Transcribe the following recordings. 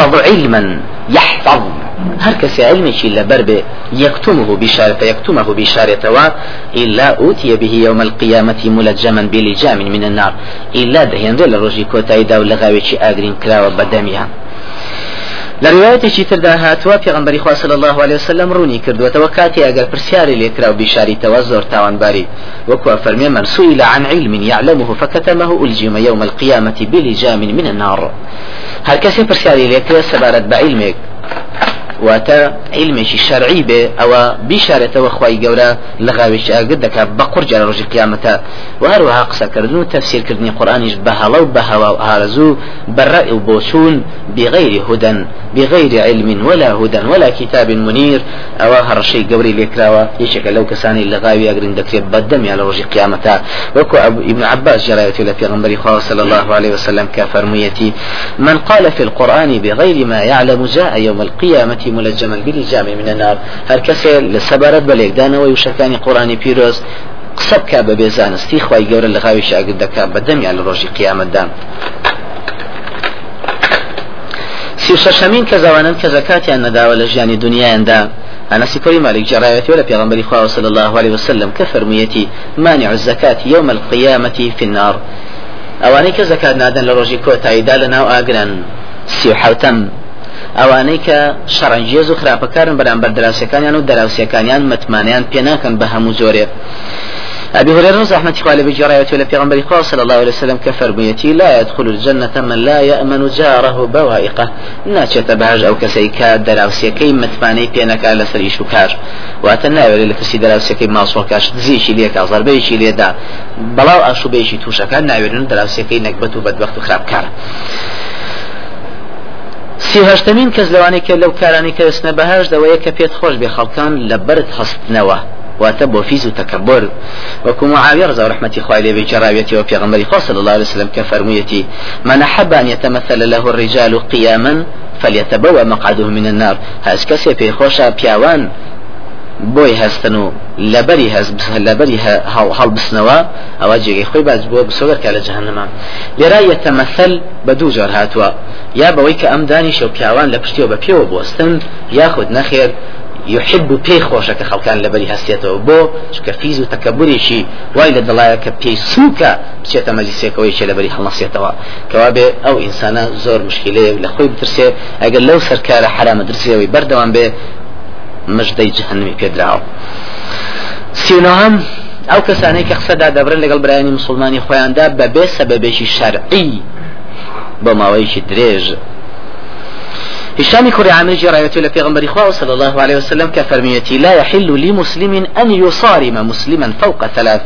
يحفظ علما يحفظ. هر کس علم شي لبرب يكتمه بشارة يكتمه بشارة إلا أوتي به يوم القيامة ملجما بلجام من النار. إلا دهين دل رجي كوتاي داو لغاوي شي آگرين كراوة بدميها. لروايتي تردا هاتوا پیغمبري خوا صلى الله عليه وسلم روني كردو توكاتي اگر پرسياري ليكرا بشاري توزر تاوان باري وكوا فرمي من سئل عن علم يعلمه فكتمه ألجم يوم القيامة بلجام من النار. هل كسي پرسياري ليكرا سبارت بعلمك واتە علمێکی شەرعی بێ ئەوە بیشارێتەوە خی گەورە لە غاوێکی ئاگت دەکات بە قورجە لە ڕۆژی قیامەتە. و هەروەها قسەکردن و تەفسیرکردنی قورآانیش بە هەڵە و بە هەوا هارزوو بەڕە و بۆچوون بغير هدى بغير علم ولا هدى ولا كتاب منير أو هرشي قوري لكراوة يشك لو كساني لغاوي أقرن دكتب بدم على رجي قيامتا وكو ابن عباس جراية في غنبري صلى الله عليه وسلم كفرميتي من قال في القرآن بغير ما يعلم جاء يوم القيامة ملجما بلجام من النار هر كسي لسبارت بليك دانا ويشكاني قرآني بيروز قسب كاب بێزانستی خی گەورە لە غاوی شاگرد دەکات بەدەمیان لە ڕۆژی قیامەتدا. سی شەشەمین کە زەوانن کە زەکاتیان نەداوە لە ژیانی دنیایاندا أنس كوري مالك جرايتي ولا في خواه صلى الله عليه وسلم كفرميتي مانع الزكاة يوم القيامة في النار. أواني كزكاة نادن لروجي كوتا لنا وآقران سيو حوتم ئەوانەی کە شەڕەنجێز و خراپەکارن بەرامبەر دراوسەکانیان و دەراوسەکانیان متمانیان پێناکەن بە هەموو زۆرێ. أبي هريرة رحمة الله بجراية ولا في غنبري قال صلى الله عليه وسلم كفر بيتي لا يدخل الجنة من لا يأمن جاره بوائقه ناچێتە بەهژ ئەو کەسەی کە دەراوسەکەی متمانەی پێنەکە لەسەر ئیش و کار واتە ناوێت لە کەسی دەراوسەکەی ماسۆکەش دزیشی لێکا زەربەیەکی لێدا. بەڵاو ئاشوبێکی تووشەکان ناوێنن دەراوسەکەی نەکبەت و بەدبەخت و خراپکار. سیهشتمین کەس لەوانەیە کە لەو کارانی کە دەستنە بەهاش دەوەیە کە پێت خۆش بێ خەڵکان لە برد هەستنەوە. واتبو فيز تكبر وكم معاوية رضا رحمة خوالي بجراويتي وفي غمري صلى الله عليه وسلم كفرميتي من أحب أن يتمثل له الرجال قياما فليتبوى مقعده من النار. هاز كسي في خوشا بياوان بۆی هەستن و لەبەری هەست لەبەری هەڵبسنەوە ئەوە جێگەی خۆی باز بووە بسۆگەرکە لە جەهنما لێرا یەتەمەسەل بە دوو جار هاتووە. یا بەوەی کە ئەم دانی شەو پیاوان لە پشتیەوە بە پێوە بستن یاخود نەخێر يحب پێی خۆشەکە خەڵکان لەبەری هەستێتەوە. بۆ چکە فیز و تەکەبورێکی وای لە دڵایە کە پێی سووکە بچێتە مەلیسێکەوەی چێ لەبەری هەڵنەسێتەوە کەوا بێ ئەو ئینسانە زۆر مشکلەیە لە خۆی بترسێ ئەگەر لەو سەرکارە حرامە درسێەوەی بەردەوام بێ مژدەی جهنمی پێدراوە. سینەهەم ئەو کەسانەی کە قسەدا دەبرن لەگەڵ برایانی مسلمانی خۆیاندا بەبێ سەبەبێکی شەرعی بە ماوەیەکی درێژ. هشام كري عامر جراية لبيغمبر إخوة صلى الله عليه وسلم كفرميتي لا يحل لمسلم أن يصارم مسلما فوق ثلاث.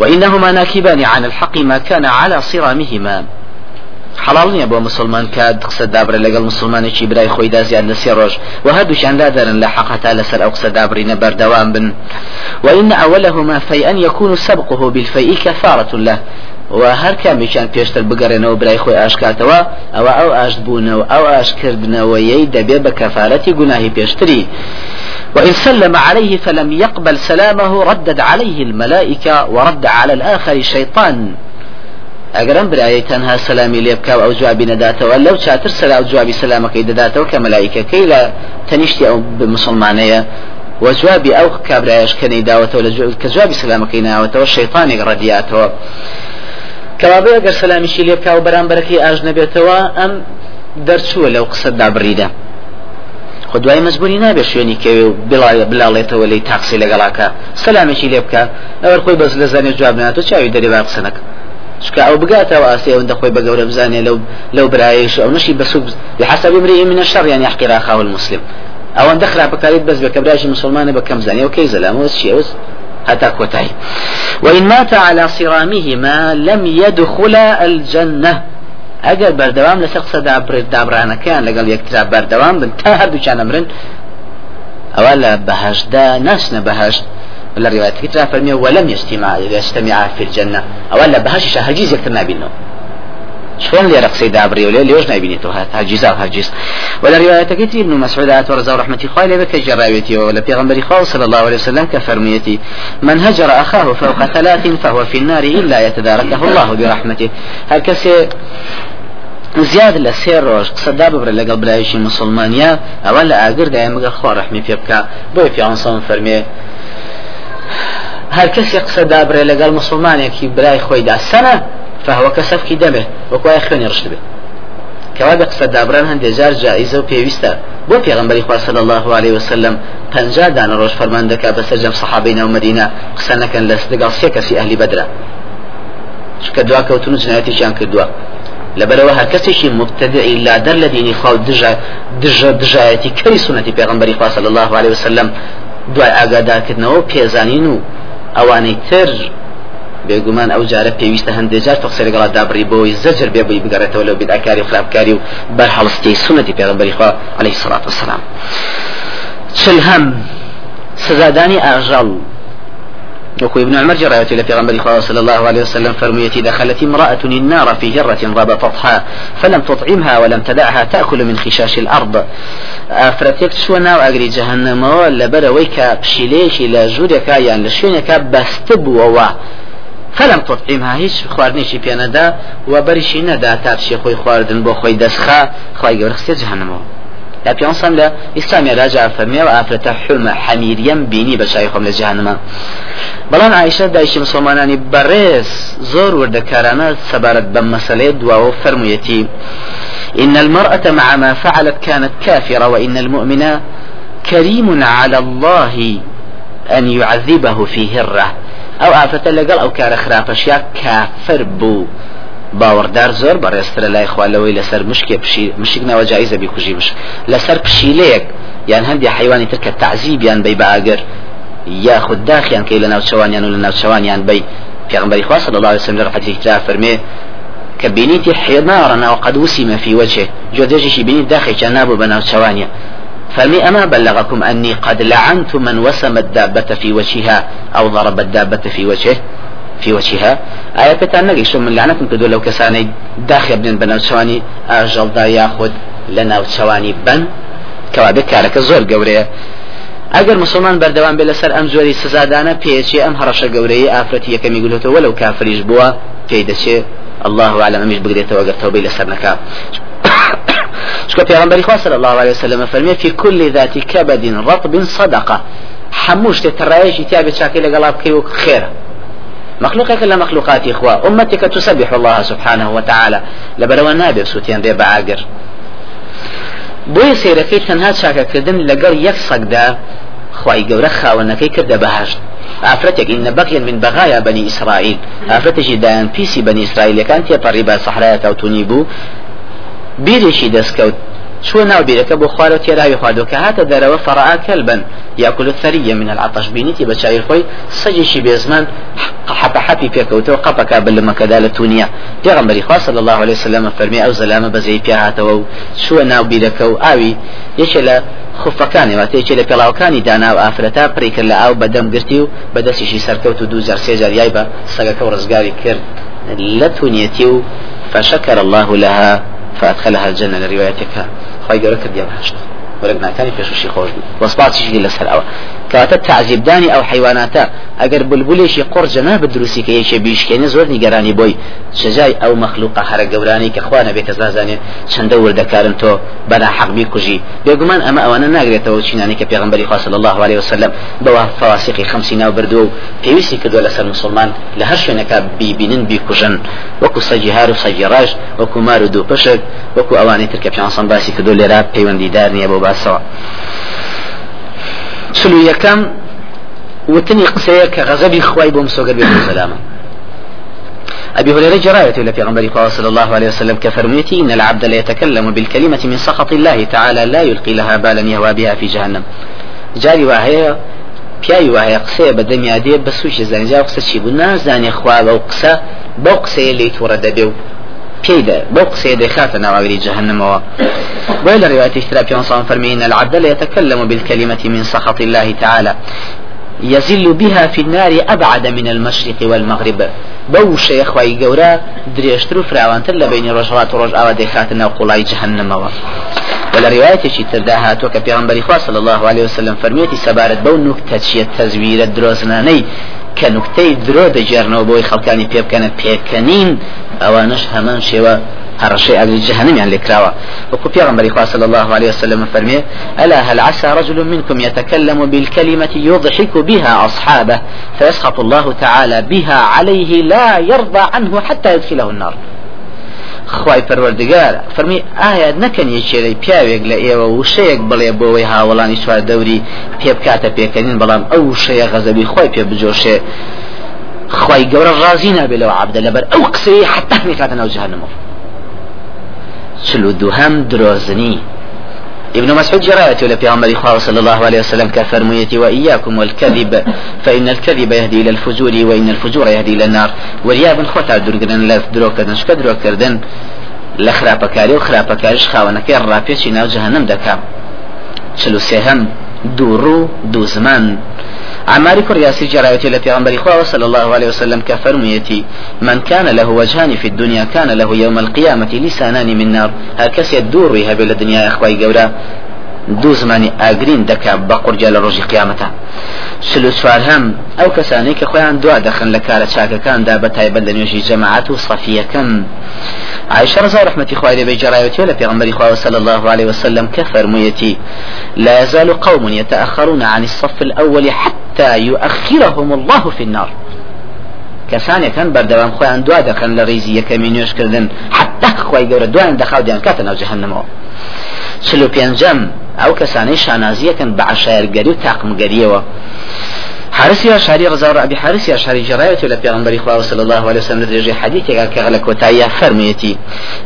وإنهما ناكبان عن الحق ما كان على صرامهما. حلال نییە بۆ مسلمان کە قسە دابرە لەگەڵ مسلمانێکی برای خۆیدا زیاد لە سێ ڕۆژ و هەردووشیان دادەرن لە حقتا لەسەر ئەو قسە دابرینە بەردەوام بن. وإن أولهما فيئا يكون سبقه بالفيء كفارة له. و هەر کامیان پێشتر بگەڕێنەوە برای خۆی ئاشکاتەوە ئەوە ئەو ئاشت بوونەوە ئەو ئاشکردنەوەیەی دەبێ بە کەفارەتی گوناهی پێشتری. وإن سلم عليه فلم يقبل سلامه ردد عليه الملائكة ورد على الآخر الشيطان ئەگەرم برایە تەنها سەلامی لێ بکاو ئەو جوابی نەداتەوە لەو چاتر سەلا و جوابی سەلامەکەی دەداتەوە کە مەلایکەکەی لە تەنیشتی ئەو مسلمانەیە. وجوابی ئەو کابرایش کەنەی داوەتەوە کە جوابی سەلامەکەی ناوەتەوە شەیطانێک ڕەدیاتەوە. کەوابێ ئەگەر سەلامیشی لێ بکاو بەرامبەرەکەی ئاژ نەبێتەوە ئەم دەرچووە لەو قسە دابڕیدە خدوای مەزبوری نابێت شوێنی کەوێ و بلاڵێتەوە لی تاقسی لەگەڵاکە. سەلامێکی لێ بکە ئەوەر خۆی بەس لە زانێ جواب ناتۆ چاوی دەری با قسەنەکە چکە ئەو بگاتەوە ئاسی ئەوەندە خۆی بە گەورە بزانێ لەو لەو برایش ئەو نشی بەسوب بحسب امرئ من الشر يعني يحقر اخاه المسلم. ئەوەندە خراپەکاریت بەس بە کەبراژی مسلمانە بە کەم زانێ و کەی زەلامەوە چیەوە هتا كوتاي وإن مات على صرامهما لم يدخل الجنة. ئەگەر بەردەوام لەسەر قسە دابرانەکان لەگەڵ یەکترا بەردەوام بن تا هەردووچانە مرن ئەوە لە بەهشدا ناسنە بەهشت. لە ڕێواتەکە ترا فەرمیێ وەلم يستمع يستمع في الجنة. لە بەهشت هەرگیز یەکتر نابینەوە شلون لي رقصي دابري ولا ليش نايبيني تو؟ هاجيز هاجيز ولا رواية كتير ابن مسعود ورزا ورحمة خالي بك جراويتي ولا بيغمبري خال صلى الله عليه وسلم كفرميتي. من هجر أخاه فوق ثلاث فهو في النار إلا يتداركه الله برحمته. هكذا زیاد لە سێ ڕۆژ قسەدا ببرە لەگەڵ برایشی مسلمانیا ئەوە لە ئاگردای مەگە خوا ڕحمی پێ بکە بۆی فەرمێ هەر کەسی قسەدا برێ لەگەڵ مسلمانێکی برای خۆیدا سەنە فهو کەسەفکی دەبێ وەکوای خوێنی ڕشت بێت کەوا بە قسە دابران هەندێک جار جائزە و پێویستە بۆ پێغمبەری خوا صلی الله عليه وسلم پنجا دانە ڕۆژ فەرمان دەکا بەسەر جەم سەحابەی ناو مدینە قسە نەکەن لەس لەگەڵ سێ کەسی ئەهلی بەدرە چکە دوا کەوتون جنایەتیشیان کردووە لەبەرەوە هەر کەسێکی مبتدعی لا دەر لە دینی خوا دژە دژە دژایەتی کەی سنەتی پێغمبەری خوا صلی الله عليه وسلم دوای ئاگادارکردنەوە پێزانین و ئەوانەی تر بێگومان ئەو جارە پێویستە هەندێک جار تەخسە لەگەڵا دابڕی بۆی زەجر بێ بووی بگەڕێتەوە لەو بدعکاری و خراپکاری و بەر هەڵستی سنەتی پێغمبەری خوا عليه الصلاة والسلام چل هەم سزادانی ئاژەڵ وكو ابن عمر جرى إلى پیغمبر صلى الله عليه وسلم فرميتي دخلت امرأة النار في هرة ربطتها فلم تطعمها ولم تدعها تأكل من خشاش الأرض. فرتيك شو ناو أجري جهنم ولا برا ويكا بشيليش إلى جودك يعني لشينك بستب ووا. فلم تطعمها هیچ خواردنیشی پێ نەدا و بەریشی نەدا تا پشی خۆی خواردن بۆ خۆی دەستخا خی گەورەخستێ جهنمەوە لا پیانسان لە ئیسلامی راجع فەرمیێ و ئافرەتە حلمە حەمیریم بینی خۆم لە جهنمە بەڵام عیشە دایشی مسلمانانی بەڕێز زۆر وردەکارانە سەبارەت بە مەسلەیە دواوە فەرموویەتی. إن المرأة مع ما فعلت كانت كافرة وإن المؤمن كريم على الله أن يعذبه في هرة. ئەو ئافرەتە لەگەڵ ئەو کارە خراپەشیا کافر بوو. باوەڕدار زۆر بەڕێسترە لای خوالەوەی لەسەر مشکێ مشک ناوە جایزە بیکوژی مش. لەسەر پشیلەیەک یان هەندی حیوانی تر کە تعزیبیان بی بەئاگەر یاخود داخیان کەی لە ناوچەوانیان و لە ناوچەوانیان بی. پێغمبەری خوا صلی الله عليه وسلم حديث ترا فرمي كبينيتي حمارا أو قد وسم في وجهه جودجي بيني داخل جنابه بناو شوانيا فمي أما بلغكم أني قد لعنت من وسم الدابة في وجهها أو ضرب الدابة في وجهه. في وجهها. آية بتان نقي شو من لعنكم كدو لو كساني داخل بن شواني أجل دا ياخد لناو شواني بن. كوابك كارك زور قورية. ئەگەر مسلمان بەردەوام بێ لەسەر ئەم زۆری سزادانە پێچی ئەم هەڕەشە گەورەی ئافرەتی یەکەمی گولێتەوە وەلو کافریش بووە پێی دەچێت الله أعلم أميش بقديته وقر توبي لسر نكا شكو پیغمبر خوا صلى الله عليه وسلم فرمي في كل ذات كبد رطب صدقة. حموش تترايش تابي شاكي لقلاب كيوك خير مخلوقك لا مخلوقات إخوة. أمتك تسبح الله سبحانه وتعالى. لبروا نابي سوتيان ريبا عاقر بۆیە سیرەکەی تەنها چاکەکردن لەگەڵ یەک سەگدا خی گەورە خاوەنەکەی کردە بەهشت ئافرەتێک إن بقي من بغايا بني إسرائيل. ئافرەتێکی دایان پیسی بني إسرائيل كانت تێپەڕی بە سەحرایە تاوتونی بوو بیرێکی دەستکەوت شو ناو بيرك؟ أبو خوارو تيراوي خوادو كهات دروا فرعا كلبا. يأكل الثريا من العطش بينيتي بشاي خوي. سجيشي بيزمان. حتى حبي بيكوتو قبك بل ما كدال التونيا پیغمبر خاص صلى الله عليه وسلم فرمي أو زلامة بزي بيهاتو شو ناو بيرك؟ أو يشلا خفەکانی واتەیەکی لە پێڵاوەکانی دانا و ئافرەتا پڕیکرد لە ئاو بەدەم گرتی و بەدەستیشی سەرکەوت و دوزار سێجار یای بە سەگەکە و ڕزگاری و فشكر الله لها. فأدخلها الجنة لروايتك. خواهي قولك ديال هشت. ولك ناكاني پێشوشی خۆش بوو وەسپاتیشی لەسەر ئەوە کەواتە تعزیبدانی ئەو حیواناتە. ئەگەر بولبولێکی قڕجەنا بە دروستی کە یەکێ بیشکێنە زۆر نیگەرانی بۆی سزای ئەو مەخلوقە هەرە گەورانی کە خوانە بێت کەس نازانێ چەندە وردەکارن تۆ بەنا حەقبی کوژی. بێگومان ئەمە ئەوانە ناگرێتەوە چینانی کە پێغمبەری خوا صلی الله عليه وسلم بەوە فواسقی خمسی ناو بردووە و پێویستی کردووە لەسەر مسلمان لە هەر شوێنەکە بیبینن بیکوژن. وەکو سەجی هار و سەجی ڕاژ وەکو مار و دوو پشک وەکو ئەوانەی تر کە پیانسان باسی کردو لێرا پەیوەندیدار نییە بۆ باسەوە. سلو یەکەم وتني قسەیە کە غەزەبی خوای بۆم سۆگەر أبي هريرة جراية إلى غنبري صلى الله عليه وسلم كفرميتي إن العبد لا يتكلم بالكلمة من سخط الله تعالى لا يلقي لها بالا يهوى بها في جهنم. جاري وهي پیاوی وایە قسەیە بە دەمیادێ بە سوشی زانجا قسە چی بوو؟ نازانێ خوا بەو قسە بەو قسەیە لی تووڕە دەبێ و پێیدا بەو قسەیە دەخاتە ناواگری جهنمەوە بۆی لە ڕواية اشترا بيان فرمي العبد لا يتكلم بالكلمة من سخط الله تعالى. يزل بها في النار أبعد من المشرق والمغرب. بو شيخ واي قورا دريشترو فراوانتر لبين رجوات ورج أوا ديخاتنا وقلاي جهنم ولا رواية شي ترداها توك في صلى الله عليه وسلم فرميتي سبارت بو نكتة التزوير الدروزناني. کە نوکتەی درۆ دەجێرنەوە بۆی خەڵکانی پێ بکەنە پێکەنین ئەوانش هەمان شێوە هرشي أهل جهنم يعني لكراوة وكو پیغمبر صلى الله عليه وسلم فرمي ألا هل عسى رجل منكم يتكلم بالكلمة يضحك بها أصحابه فيسخط الله تعالى بها عليه لا يرضى عنه حتى يدخله النار. خی پەروەردگار فەرمی ئایا نەکەن یەکێرەی پیاوێک لە ئێوە وشەیەک بڵێ بۆەوەی هاوڵانی سوار دەوری پێ بکاتە پێکەنین بەڵام ئەو وشەیە غەزەبی خۆی پێ بجۆشێ. خی گەورە ڕازی نابێ لەوە عبدە لەبەر ئەو قسەی حتا میکاتە ناو جهنمەوە چلو دوهم درۆزنی. ابن مسعود جرايته إلى پیغمبر خواه صلى الله عليه وسلم كفرميتي وإياكم والكذب فإن الكذب يهدي إلى الفجور وإن الفجور يهدي إلى النار. وريا بن خوتا درگرن لف درو کردن شکا درو کردن. لخراپەکاری و خراپەکاریش خاوەنەکەی ڕاپێکی ناو جهنم دەکا چلو سێهم دوو ڕوو دوو زمان. عمار كر ياسر جرايتي التي غنبري خواه صلى الله عليه وسلم كفرميتي من كان له وجهان في الدنيا كان له يوم القيامة لسانان من نار. هكذا يدور بها بالدنيا يا أخوي قورا. دوو زمانی ئاگرین دەکا بە قورجە لە ڕۆژی قیامەتە سوار هەم ئەو کەسانەی کە خۆیان دوا دەخن لە کارە چاکەکاندا بە تایبەت لە نوێژی جەماعات و صەفیەکەم عائشة رضا رحمة إخوة لبي جرايوتي ولا في إخوة صلى الله عليه وسلم كفر ميتي. لا يزال قوم يتأخرون عن الصف الأول حتى يؤخرهم الله في النار. کەسانێکن بەردەوام خۆیان دوا دەکەن لە ڕیزی یەکەمی نوێشکردن حتا خۆی گەورە دوایان دەخاو دیان کاتە جەهەنەمەوە چلو پێنجەم ئەو کەسانەی شانازیەکەن بە عشایرگەری و تاقمگەریەوە. حارس شاري غزار أبي حارس يا شاري جرايته إلى بيغمبر إخوة صلى الله عليه وسلم لدرجة حديثك كغلق وتايا فرميتي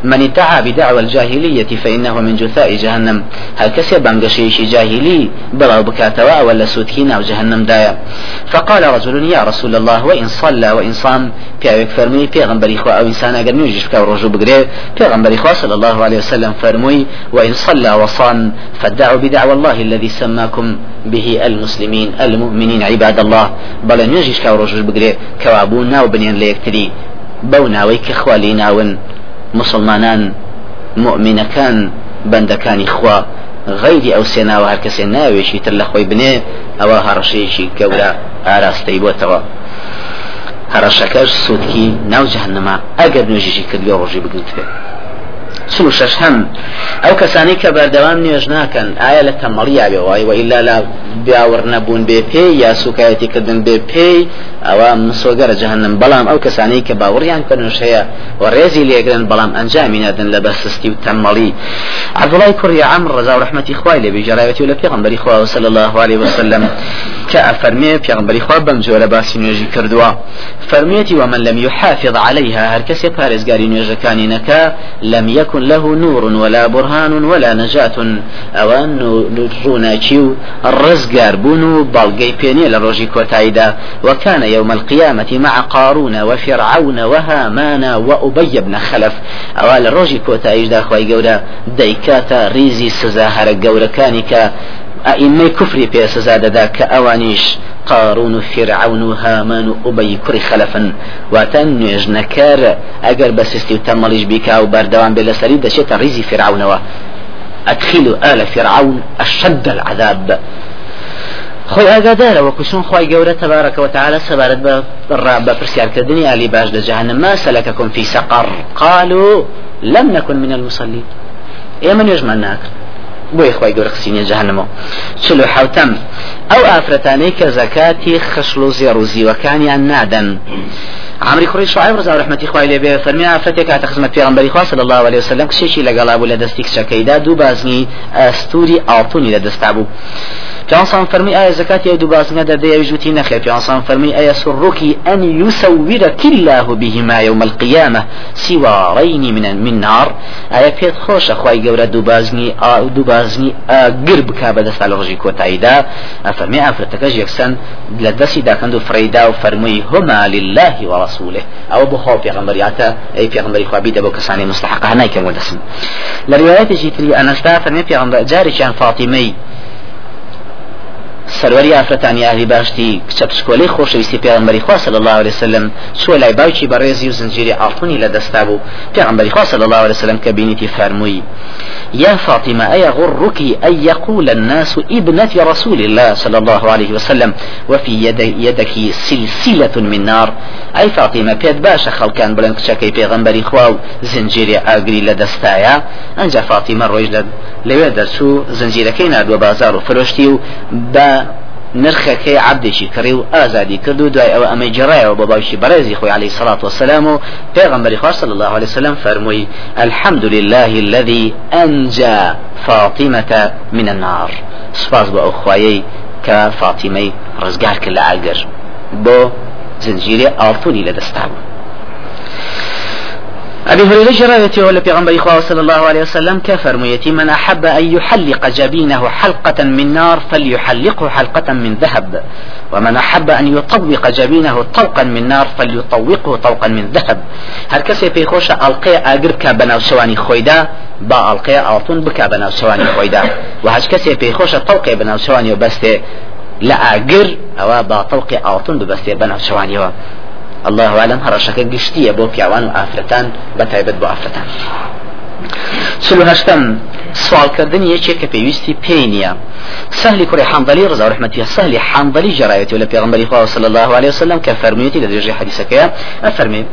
من ادعى بدعوى الجاهلية فإنه من جثاء جهنم. هل كسي بانقشيش جاهلي بلا بكاتوا ولا سوتكين أو جهنم دايا فقال رجل يا رسول الله وإن صلى وإن صام. بيعوك فرمي بيغمبر إخوة أو إنسان أقل نيجيش بكا ورجو بقري بيغمبر إخوة صلى الله عليه وسلم فرمي وإن صلى وصام فادعوا بدعوى الله الذي سماكم به المسلمين المؤمنين عباد الله بەڵێ نوێژیش کا ڕۆژش بگرێ کەوابوو ناو بنێن لە یەکتری. بەو ناوەی کە خوالی ناون مسلمانان مؤمینەکان بەندەکانی خوا غەیری ئەو سێناوە هەر کەسێ ناوێشی تر لە خۆی بنێ ئەوە هەڕەشەیەکی گەورە ئاراستەی بۆتەوە. هەڕەشەکەش سوودکی ناو جەهنەما ئەگەر نوێژیشی کردی ڕۆژی بگوتێ چل شش هەم ئەو کەسانی کە بەردەوام نوێژ ناکەن ئایا لە تەمەڵیا بێوای و ئیلا لە بیاوەڕ نەبوون بێ پێی یا سوکایەتی کردن بێ پێی ئەوە مسۆگەرە جەهنم. بەڵام ئەو کەسانی کە باوەڕیان کردنش هەیە و ڕێزی لێگرن بەڵام ئەنجامی نادن لە بەسستی و تەمەڵی. عبدڵای کوڕی عمر ڕزا و رحمەتی خوای لێ بێژەراوەتی و لە پێغمبەری خوا صلی الله عليه وسلم کە ئەفەرمێ پێغمبەری خوا بەم جۆرە باسی نوێژی کردووە. فەرمێتی ومن لم يحافظ عليها هەر کەسێ پارێزگاری نوێژەکانی نەکە لم يكن له نور ولا برهان ولا نجاة. ئەوان ڕووناچی و ڕزگار بوون و بەڵگەی پێنیە لە ڕۆژی کۆتاییدا وكان يوم القيامة مع قارون وفرعون وهامان وأبي بن خلف. ئەوە لە ڕۆژی کۆتاییدا خوای گەورە دەیکاتە ڕیزی سزا هەرە گەورەکان ئەئیمەی کوفری پێ سزا دەدا کە ئەوانیش قارون فرعون هامان و ئوبەی کوڕی خەلەفن واتە نەکەر ئەگەر بە سستی و تەمەڵیش بیکا و بەردەوام بێ لەسەری دەچێتە ریزی أدخل آل فرعون أشد العذاب. خۆی ئاگادارەوە کوچون خی گەورە تبارەکەەوە تعالى سەبارەت بە پرسیارکردنی علی باش دەجهنم ما سەلەکەکم في سقر. قالوا لم نكن من المصلين ئێمە نوێژمان ناکرد. بۆی خی گەور قسینە جەهنمەوە چلو حوتەم. ئەو ئافرەتانەی کە زەکاتی خشل و زێڕ و زیوەکانیان نادەن. عمري كوري شعيب رضا رحمتي خوای لێ بێ فەرمی ئافرەتێک کاتە خزمەت پێغمبەری خوا صلی الله عليه وسلم کشێکی لەگەڵا بوو لە دەستی کچەکەیدا دوو بازنی ئەستوری ئاڵتونی لە دەستا بوو پیانسان فرمي آية زكاة يدو بازنا دا دي يجوتي نخي پیانسان فرمي آية سرك أن يسورك الله بهما يوم القيامة سوارين من من نار آية بيت خوش أخواي قورة دو بازني دو بازني قرب كابا دست على رجي كوتايدا فرمي أفرتكج يكسن لدسي دا كندو فريدا وفرمي هما لله ورسوله أو بخو پیغمبر ياتا أي پیغمبر خوابي دبو كساني مستحقها نايكا ودسم لروايات جيتري أنا استا فرمي پیغمبر جاري كان فاطمي سەروەری ئافرەتانی ئاهلی باشتی کچە پشکۆلەی خۆشەویستی پێغمبەری خوا صلی الله عليه وسلم چوە لای باوکی بەڕێزی و زنجیری ئاڵتونی لە دەستا بوو. پێغمبەری صلی الله عليه وسلم کە بینیتی فەرمووی يا فاطمة أيغرك أن يقول الناس ابنة رسول الله صلى الله عليه وسلم وفي يدك يدك سلسلة من نار. ئەی فاطمة پێت باشە خەڵکان بڵێن کچەکەی پێغەمبەری خوا و زنجیری ئاگری لە دەستایە ئەنجا فاطمة ڕۆیی لوێ دەرچوو زنجیرەکەی نردووە بازار و فرۆشتی و بە نرخەکەی عبدێکی کڕی و ئازادی کرد و دوای ئەوە ئەمە جێڕایەوە بە باوشی بەڕێزی خۆی عليه الصلاة والسلام و پێغەمبەری خوا صلى الله عليه وسلم فەرمووی الحمد لله الذي أنجى فاطمة من النار. سپاس بۆ ئەو خوایەی کە فاتیمەی ڕزگار کرد لە ئاگەر بۆ زنجیرێ ئاڵتونی أبي هريرة جرى ولا في إخوة صلى الله عليه وسلم كفرميتي من أحب أن يحلق جبينه حلقة من نار فليحلقه حلقة من ذهب. ومن أحب أن يطوق جبينه طوقا من نار فليطوقه طوقا من ذهب. هر كسي في خوش ألقي أجر كبنا وسواني خويدا با ألقي ألطون بك بنا وسواني خويدا وهج كسي في خوش طوق بنا وسواني وبسته لا أجر أو با طوق ألطون ببسته بنا وسواني الله أعلم هەڕەشەکە گشتیە بۆ پیاوان و ئافرەتان بەتایبەت بۆ سلو هەشتم سوالکردن یەکێک کە پێویستی پێی نییە سهلی کوڕی حنظلی ڕزا رحمەتی سهلی جرايتي ولا پیغمبر خواه صلى الله عليه وسلم كفرميتي لدرجة حديثك أفرمي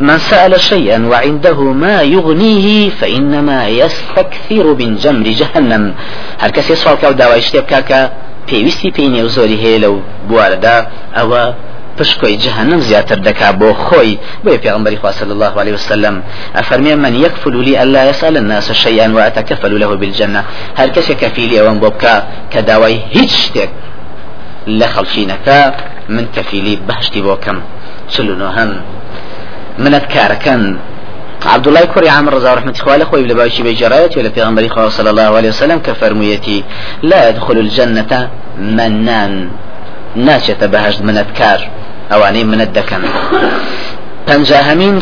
من سأل شيئا وعنده ما يغنيه فإنما يستكثر من جمر جهنم. هل كسي سوال كاو داوا اشتبكاكا پێویستی پێینێ و زۆری هەیە لەو بوارەدا ئەوە پشکۆی جهنم زیاتر دەکا بۆ خۆی. بۆ پێغمبەری خوا صلی الله عليه وسلم. أفرمي من يكفل لي ألا يسأل الناس شيئا وأتكفل له بالجنة. هل كسي كفيلي أو بوبكا كداوي هيج شتێک لە خەڵچینەکە من کەفیلی بەهشتی بۆ کەم. چلو منت کارەکەن. عبد الله كوري عمر رضا رحمة الله خوي لباشي بجرايات ولا في غنبري صلى الله عليه وسلم كفرميتي لا يدخل الجنة منان ناچێتە بەهشت منەتکار. ئەوانەی منەت دەکەن پەنجاهەمین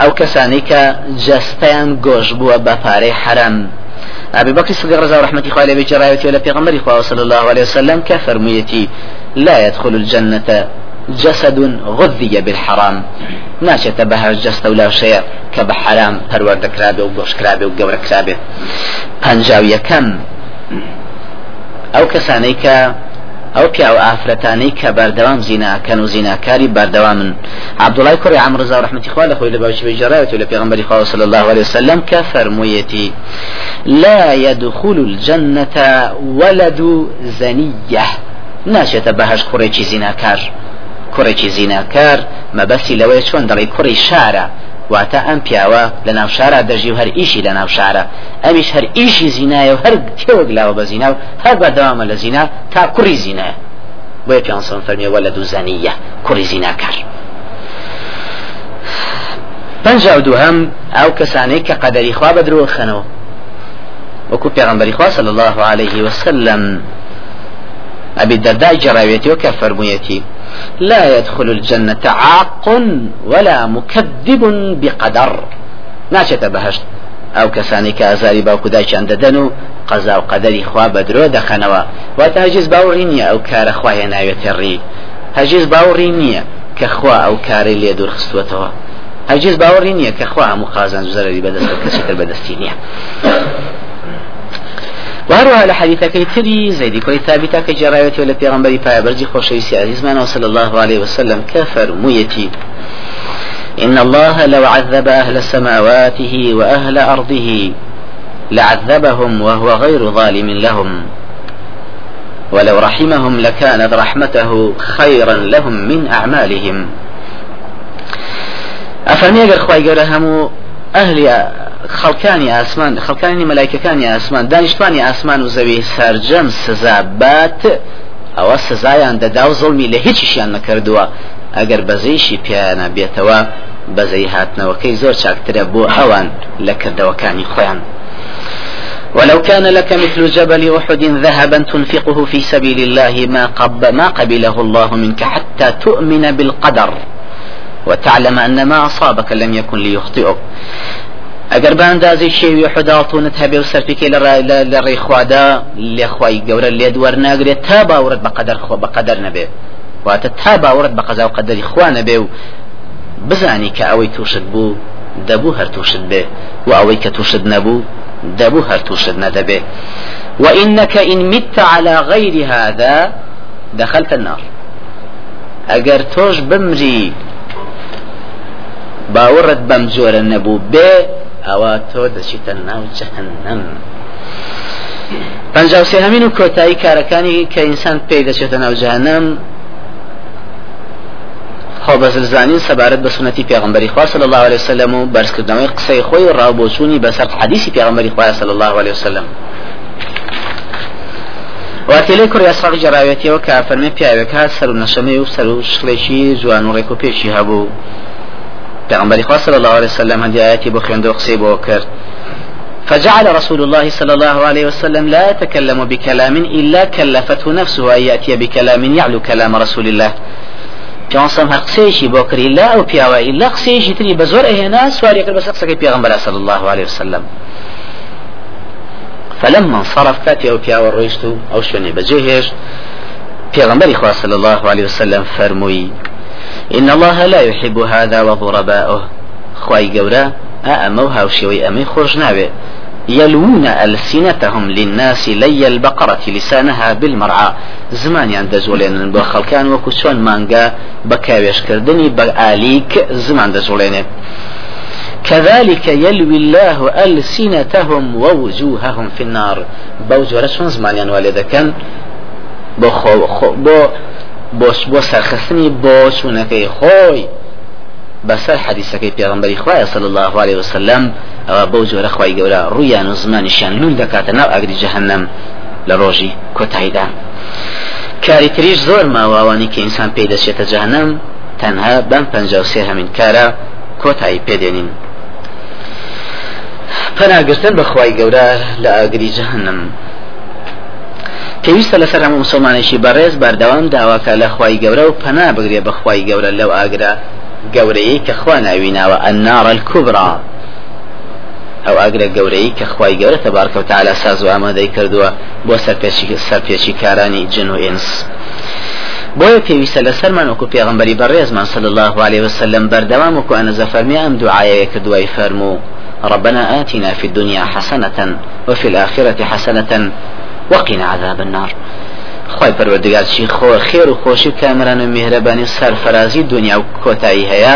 ئەو کەسانی کە جەستیان گۆش بووە بە پارەی حرام أبي بكر الصديق رضي الله رحمة الله عليه جراية ولا في صلى الله عليه وسلم كفرميتي لا يدخل الجنة جسد غذي بالحرام. ناشة بها جست ولا شيء كبحرام پرورد كرابه وقوش كرابه وقور كرابه پنجاوية كم أو كسانيك ئەو پیا و ئافرەتانەی کە بەردەوام زیناکەن و زیناکاری بەردەوامن عبدوڵای کوڕی عمر رضا ڕحمەتی خوا لە خۆی لە باوکی بەجێڕایەوە لە پێغمبەری صلی الله عليه وسلم کە فەرموویەتی لا يدخل الجنة ولد زنية ناشێتە بەهەش کوڕێکی زیناکار. کوڕێکی زیناکار مەبەستی لەوەی چۆن دەڵی کوڕی شارە. واتە ئەم پیاوە لە ناو شارە دەژی و هەر ئیشی لە ناو شارە. ئەمیش هەر ئیشی زینایە و هەر تێوەک لاوە بە زینا و هەر بەردەوامە لە زینا تا کوڕی زینایە. بۆیە پیانسان فەرمیێوە لە دوو زەنیە کوڕی زیناکار. پنجا دووهم ئەو کەسانەی کە قەدەری خوا بە درۆ خەنەوە. وەکو پێغەمبەری خوا صلی الله عليه وسلم. أبي الدرداء جراويتي وكفرميتي لا يدخل الجنة عاق ولا مكذب بقدر. ناشة بهشت ئەو کەسانی کە ئازاری باوکو دایکیان دەدەن و قەزا و قەدەری خوا بە درۆ دەخەنەوە. واتە هەجیز باوەڕی نییە ئەو کارە خوایە ناوێتە ڕی هەجیز باوەڕی نییە کە خوا ئەو کارەی لێ دوور خستوەتەوە هەجیز باوەڕی نییە کە خوا هەموو خازان زەرری بەدەست کەسێتر بەدەستی نییە. وهروها لحديثك تري زيد كوي ثابتة كجراية ولا بيغمبري بايا برزي خوشيسي عزيزمان صلى الله عليه وسلم كفر ميتي إن الله لو عذب أهل سماواته وأهل أرضه لعذبهم وهو غير ظالم لهم. ولو رحمهم لكانت رحمته خيرا لهم من أعمالهم. أفرمي أجر خواي أهل خەڵکانی ئاسمان خەڵکانی مەلایکەکانی ئاسمان دانیشتوانی ئاسمان و زەوی سەرجەم سزا بات ئەوە سزایان دەدا و زڵمی لە هیچیشیان نەکردووە. ئەگەر بەزەیشی پیانە بێتەوە بەزەی هاتنەوەکەی زۆر چاکترە بۆ ئەوان لە کردەوەکانی خۆیان. ولو كان لك مثل جبل أحد ذهبا تنفقه في سبيل الله ما, قب ما قبله الله منك حتى تؤمن بالقدر. وتعلم أن ما أصابك لم يكن ليخطئك. ئەگەر باندازی شێوی حداڵتونت هەبێ و سەرفیکەی لە ڕێخوادا لێ خی گەورە لێت وەرناگرێت تا باورت بە قەدەر خۆ بە قەدەر نەبێ واتە تا باورت بە قەزا و قەدەری خوا نەبێ و بزانی کە ئەوەی تووشت بوو دەبوو هەر تووشت بێ. و ئەوەی کە تووشت نەبوو دەبوو هەر تووشت نەدەبێ وإنك إن مت على غير هذا دخلت النار. ئەگەر تۆش بمری باوەڕت بەم جۆرە نەبوو ئەوە تۆ دەچیتە ناو جەهنم. پنجاو سێهمین و کۆتایی کارەکانی کە ئینسان پێی دەچێتە ناو جەهنم خۆ بەزلزانین سەبارەت بە سنەتی پێغمبەری خوا صلی الله عليه وسلم و بەرزکردنەوەی قسەی خۆی ڕاوبۆچوونی بەسەر حەدیثی پێغمبەری خوا صلی الله عليه وسلم. واتێلەی کوڕی ئەسراق جەراوێتیەوە کە فەرمێ پیاوێکە سەر و نەشەمەی و سەر و شڵێکی جوان و ڕێک و پێشی هەبوو. پیغمبر خوا صلى الله عليه وسلم هدي آياتي بخيان دو قصيب وكر فجعل رسول الله صلى الله عليه وسلم لا يتكلم بكلام إلا كلفته نفسه أن يأتي بكلام يعلو كلام رسول الله. جانسم هر قسيشي بوكري لا أو بياوا إلا قسيشي تري بزور هنا سوار يكر بس قصك بيغمبر صلى الله عليه وسلم. فلما انصرف كاتي أو بياوا رويشتو أو شوني بجيهش بيغمبر صلى الله عليه وسلم فرموي إن الله لا يحب هذا وضرباؤه خواي قورا أأمو هاوشي أمي خرج نابي يلوون ألسنتهم للناس لي البقرة لسانها بالمرعى. زمان عند زولين بخلكان وكسوان مانجا بكاويش كردني بآليك زمان دزولين كذلك يلوي الله ألسنتهم ووجوههم في النار. بوجه رسول زمان والد كان بو, خو خو بو بۆ بۆ سەرخستنی بۆ چوونەکەی خۆی. بەسەر حەدیسەکەی پێغمبەری خوایە صلی الله عليه وسلم ئەوە بەو جۆرە خی گەورە ڕویان و زمانیشان لول دەکاتە ناو ئەگری جەهنم لە ڕۆژی کۆتاییدا. کاری تریش زۆر ماواوانی کە ئینسان پێی دەچێتە جەهنم تەنها بەم و سێ هەمین کارە کۆتایی پێدێنین پەناگرتن بەخوای گەورە لە ئاگری جەهنم پێویستە لەسەر هەموو مسلمانێکی بەڕێز بەردەوام داواکە لە خی گەورە و پەنا بگرێ بەخوای گەورە لەو ئاگرا گەورەیە کە خوا ناویناوە ئەنناڕ الکوبرا ئەو ئاگرە گەورەی کە خی گەورە تەبارکە و تعالا ساز و ئامادەی کردووە بۆ سەرپێکی سەرپێکی کارانی جن و ئینس. بۆیە پێویستە لەسەرمان وەکو پێغمبەری بەڕێزمان صلى الله عليه وسلم بەردەوام وەکو ئەنەزە فەرمی ئەم دوعاەیە کردوای فەرموو ربنا آتنا في الدنيا حسنة وفي الآخرة حسنة وقنا عذاب النار. خی پەروەردگار چی خۆ خێر و خۆشی و کامران و میهرەبانی سەرفەرازی دنیا و کۆتایی هەیە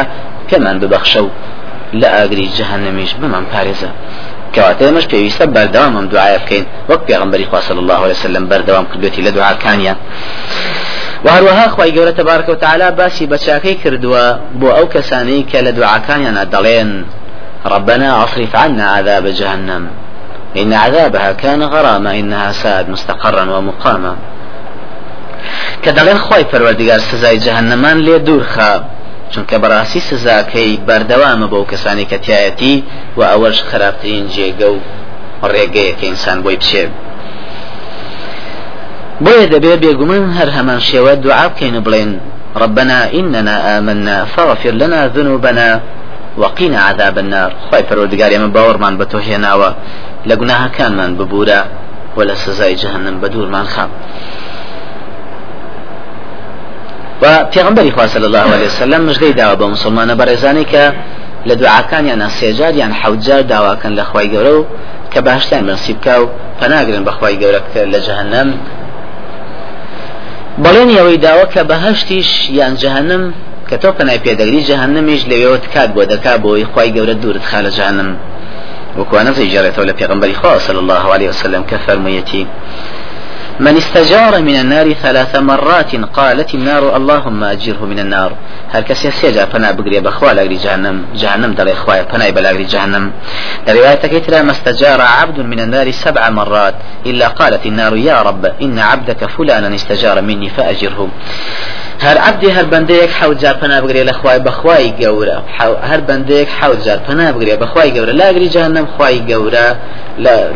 پێمان ببەخشە و لە ئاگری جەهنەمیش بمان پارێزە. کەواتە ئێمەش پێویستە بەردەوام ئەم دوعاە بکەین. وەک پێغمبەری خوا صلی الله عليه وسلم بەردەوام کردوێتی لە دوعاکانیان وهروەها خی گەورە تبارکە و تعالا باسی بەچاکەی کردووە بۆ ئەو کەسانەی کە لە دوعاکانیان دەڵێن. ربنا اصرف عنا عذاب جهنم. إن عذابها كان غراما إنها ساءت مستقرا ومقاما. كدلين خوي پروردگار سزای جهنمان لێ دوورخا چونکە بەڕاستی سزاکەی بەردەوامە بەو کەسانی کە تایەتی و ئەوەش خراپترین جێگە و ڕێگەیە کە ئینسان بۆی بچێ بۆیە دەبێ بێگومن هەر هەمان شێوە دوعا ربنا إننا آمنا فاغفر لنا ذنوبنا وقنا عذاب النار. خواي پروردگار من باورمان بتو هێناوە. لە گوناهەکانمان ببوورە و لە سزای جهنم بە دوورمان خام. و پێغمبەری خوا صلی الله عليه وسلم مژدەی داوە بە مسلمانە بەڕێزانی کە لە دوعاکانیان سێجار یان حوجار داواکەن لە خوای گەورە و کە باشتیان بنسیب کا و پەناگرن بە خوای گەورە لە جهنم بەڵێن ئەوەی داوە کە بەهشتیش یان جهنم کە تۆ پەنای پێدەگری جهنمیش لەوێوە کات بۆ دەکا بۆی خوای گەورە دوورت خا لە جهنم وكوانا زي جارته ولا في خاص صلى الله عليه وسلم كفر ميتي. من استجار من النار ثلاث مرات قالت النار اللهم أجره من النار. هر کسی سێجا پنا بگرێ بەخوا لاگری جهنم جهنم دەڵێ خوایە پنای بەلاگری جهنم. لروايتك ترى ما استجار عبد من النار سبع مرات إلا قالت النار يا رب إن عبدك فلانا استجار مني فأجره. هەر عبدی هەر بەندەیەک حوت جار پنا بگرێ لە خوای بەخوای گەورە هەر بەندەیەک حوت جار پنا بگرێ بەخوای گەورە لاگری جهنم خوای گەورە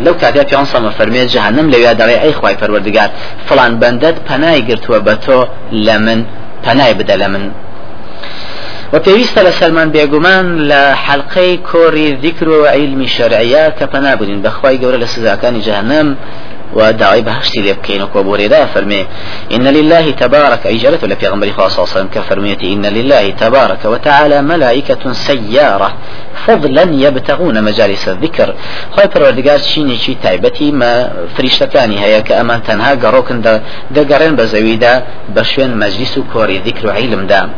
لەو کاتیا پیان سەمە فەرمێت جهنم لەوێ دەڵێ ئەی خوای پەروەردگار فلان بەندەت پەنای گرتووە بە تۆ لە من پەنای بدە لە من و پێویستە لە سەرمان بێگومان لە حەلقەی کۆری ذیکر و عیلمی شەرعیە کە پەنابوونین بەخوای گەورە لە سزاکانی جەهنم وداعي بهشتي ليبكين وكبوري دا فرمي إن لله تبارك أي جلت ولا خاص صلى الله عليه وسلم كفرميتي إن لله تبارك وتعالى ملائكة سيارة فضلا يبتغون مجالس الذكر. خواهي پروردگار شيني شي تايبتي ما فريشتكاني هيا كأمان تنها قروكن دا دا قرين بزويدا بشوين مجلس كوري ذكر علم دا.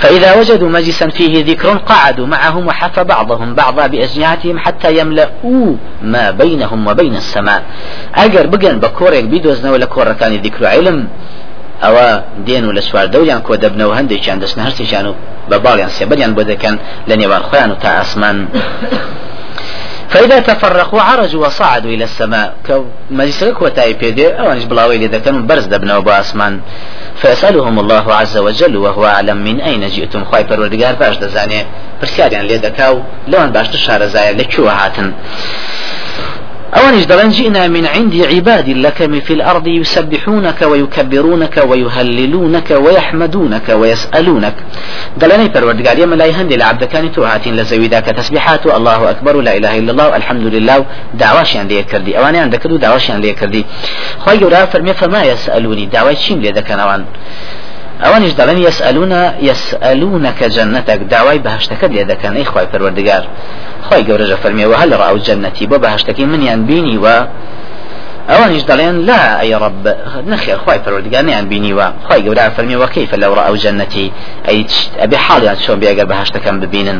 فإذا وجدوا مجلسا فيه ذكر قعدوا معهم وحف بعضهم بعضا بأجنحتهم حتى يملؤوا ما بينهم وبين السماء. أجر بقن بكورك بيدوزنا ولا كورة كان ذكر علم. أو دين ولا سوار دوليان كو دبنو هندي كان دسنا هرسي كانوا بباليان سيبريان بودكان لن يوان خوان تا أسمان. فإذا تفرقوا عرجوا وصعدوا إلى السماء. كمجلسك وتاي بيدي أو أنش بلاوي إذا كانوا برز دبنا وباسمان فيسألهم الله عز وجل وهو أعلم من أين جئتم. خواي پروردگار باش دزاني. پرسیاریان لێ دەکاو لەوان باشتر شارەزایە لەکوێ هاتن. أوانش دلن جئنا من عند عباد لك في الأرض يسبحونك ويكبرونك ويهللونك ويحمدونك ويسألونك. پروردگار يما لا يهندي لعبد كان توهاتين لزويدا كتسبيحات الله أكبر لا إله إلا الله الحمد لله. دعواش عن ليه كردي؟ أواني عندك دو دعواش عن ليه كردي؟ خواهي يورا فرمي فما يسألوني. دعواش شين ليه دكان أوان؟ ئەوانیش دەڵێن يسألون يسألونك جنتك داوای بەهشتەکەت لێ دەکەن. ئەی خی پەروەردگار. خی گەورەژە فەرمیەوە هەل ڕاو جەنەتی بۆ بەهشتەکەی منیان بینی و ئەوانیش دەڵێن لا ئەی ڕب نەخێر خی پەروەردگانیان بینیوە خی گەورە فەرمیەوە کەیف لەو ڕاو جەنەتی ئەی ئەبێ حاڵیان چۆن بێگەر بەهشتەکەم ببینن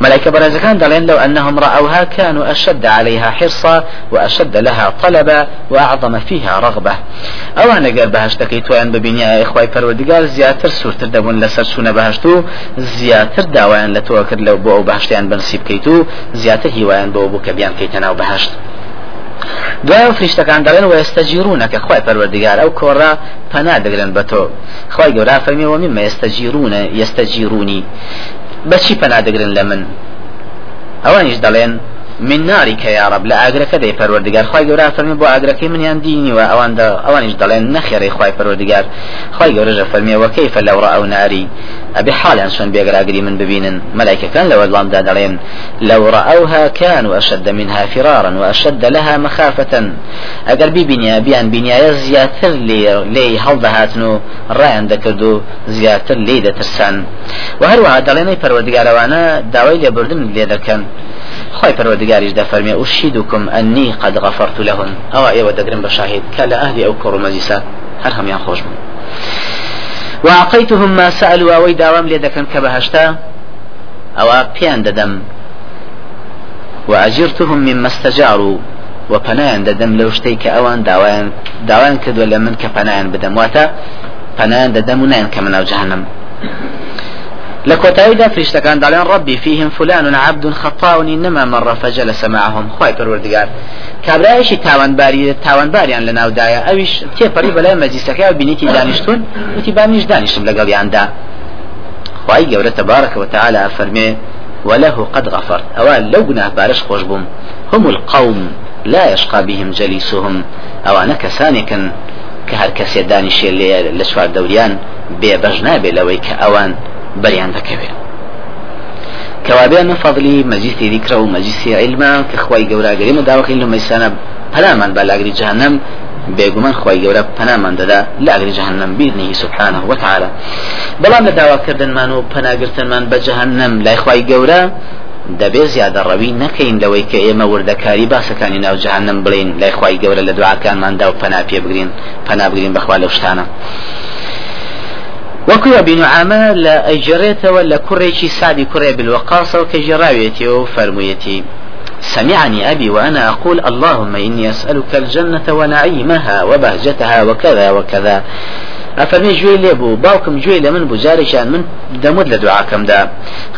ملائكة برزكان دلين لو أنهم رأوها كانوا أشد عليها حرصا وأشد لها طلبا وأعظم فيها رغبة. أو أنا قال بهشتكي توان ببيني إخوي فرودقار زياتر سورتر دبون لسر سونة بهشتو زياتر داوان لتوكر لو بو بهشتيان بنصيب كيتو. زياتر هيوان بو بو كبيان كيتنا وبهشت دوای فریشتەکان دەڵێن و ئێستەجیرونەکە خی پەروەردگار ئەو کۆڕا پەنا دەگرن بە تۆ. خی گەورا فەرمیەوە مما ئێستەجیرونە ئێستەجیرونی بەچی پەنا دەگرن لە من؟ ئەوانیش دەڵێن من نارك يا رب لا أجرك دي پروردگار خواهي گورا فرمي بو أجرك من ينديني وأوان دا أوانيش دلين نخيري خواهي پروردگار خواهي گورا فرمي وكيف لو رأوا ناري أبي حال أنسون بيقرا أجري من ببين ملائكة كان لو اللام دا دلين لو رأوها كانوا أشد منها فرارا وأشد لها مخافة. أجر بي بنيا بيان بنيا زياتر لي لي هل دهاتنو؟ رأيان دكردو زياتر لي دترسان وهروها دلين پروردگار وأنا داوي لبردن لي دكن پروردگار پروردگاریش دا فرمی اشهدكم اني قد غفرت لهم أو أيوه دقرن بشاهد كلا أهلي أو كورو مجلسا هر هم يان خوش بون وأعطيتهم ما سألوا أو داوام لي دكن كبهشتا أو بيان ددم وأجرتهم مما استجاروا وپنایان دەدەم لەو شتەی کە ئەوان داوایان کردووە لە من کە پەنایان بدەم. واتە پەنایان دەدەم و نایان کە مناو جەهەنەم لكوتايدا فريشتكان دالين ربي فيهم فلان عبد خطاء إنما مر فجلس معهم. خواي پروردگار. كابرايشي تاوان باري تاوان باريان لناو دايا اويش تي بري بلا مجلسك بنيتي دانشتون وتي بانيش دانشتم لقل ياندا خواي جورة تبارك وتعالى فرمي وله قد غفرت. أوان لو قناه بارش خوش بوم هم القوم لا يشقى بهم جليسهم أو أنا كسانكا كهر كسي دانشي لسوار دوريان بيبجنا بلوي كأوان بەریان دەکەوێت. کەوابێ من فضلی مەجلیسی دیکرە و مەجلیسی علما کە خی گەوراگەری مداوەخی لە مەسانە پەلامان بە لاگری جهنم بێگومان خی گەورە پەنامان دەدا لاگری جهنم بیرنی سبحانه وتعالى بەڵام لە داواکردنمان و پەناگرتنمان بە جهنم لای خی گەورە دەبێ زیادە ڕەوی نەکەین لەوەی کە ئێمە وردەکاری باسەکانی ناو جهنم بڵین لای خی گەورە لە دوعاکانماندا و پەنا پێ بگرین پەنا بگرین بەخوا لەو وەکو بن لە ئەیجرێتەوە لە کوڕێکی سادی کوڕێ بالوقاصة وكجراويتي وفرميتي سمعني أبي وأنا أقول اللهم إني أسألك الجنة ونعيمها وبهجتها وكذا وكذا. ئەفەرمێ گوێی لێ بوو باوکم گوێی لە من بوو جارێکیان من دەمت لە دوعاکەمدا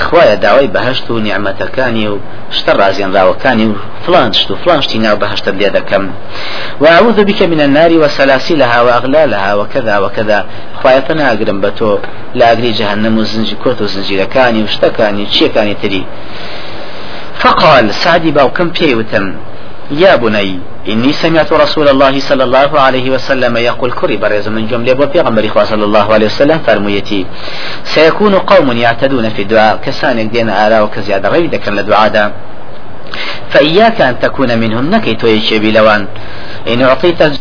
خخوایە داوای بەهشت و نیعممەتەکانی و شتە ڕازێنراوەکانی و فلانشت و فلانشتی ناو بەهشتە لێ دەکەم. وعوذ بك من النار وسلاسي لها وأغلالها وكذا وكذا خوايتنا أقرم بتو لا أقري جهنم وزنجي كوت وزنجي لكاني وشتكاني وشيكاني تري فقال سعدي باوكم بيوتم يا بني إني سمعت رسول الله صلى الله عليه وسلم يقول كري برز من جملة وبيغمر صلى الله عليه وسلم فرميتي سيكون قوم يعتدون في الدعاء كسان دين آراء وكزيادة غير ذكر الدعاء فإياك أن تكون منهم نكيت يشبي لوان إن أعطيت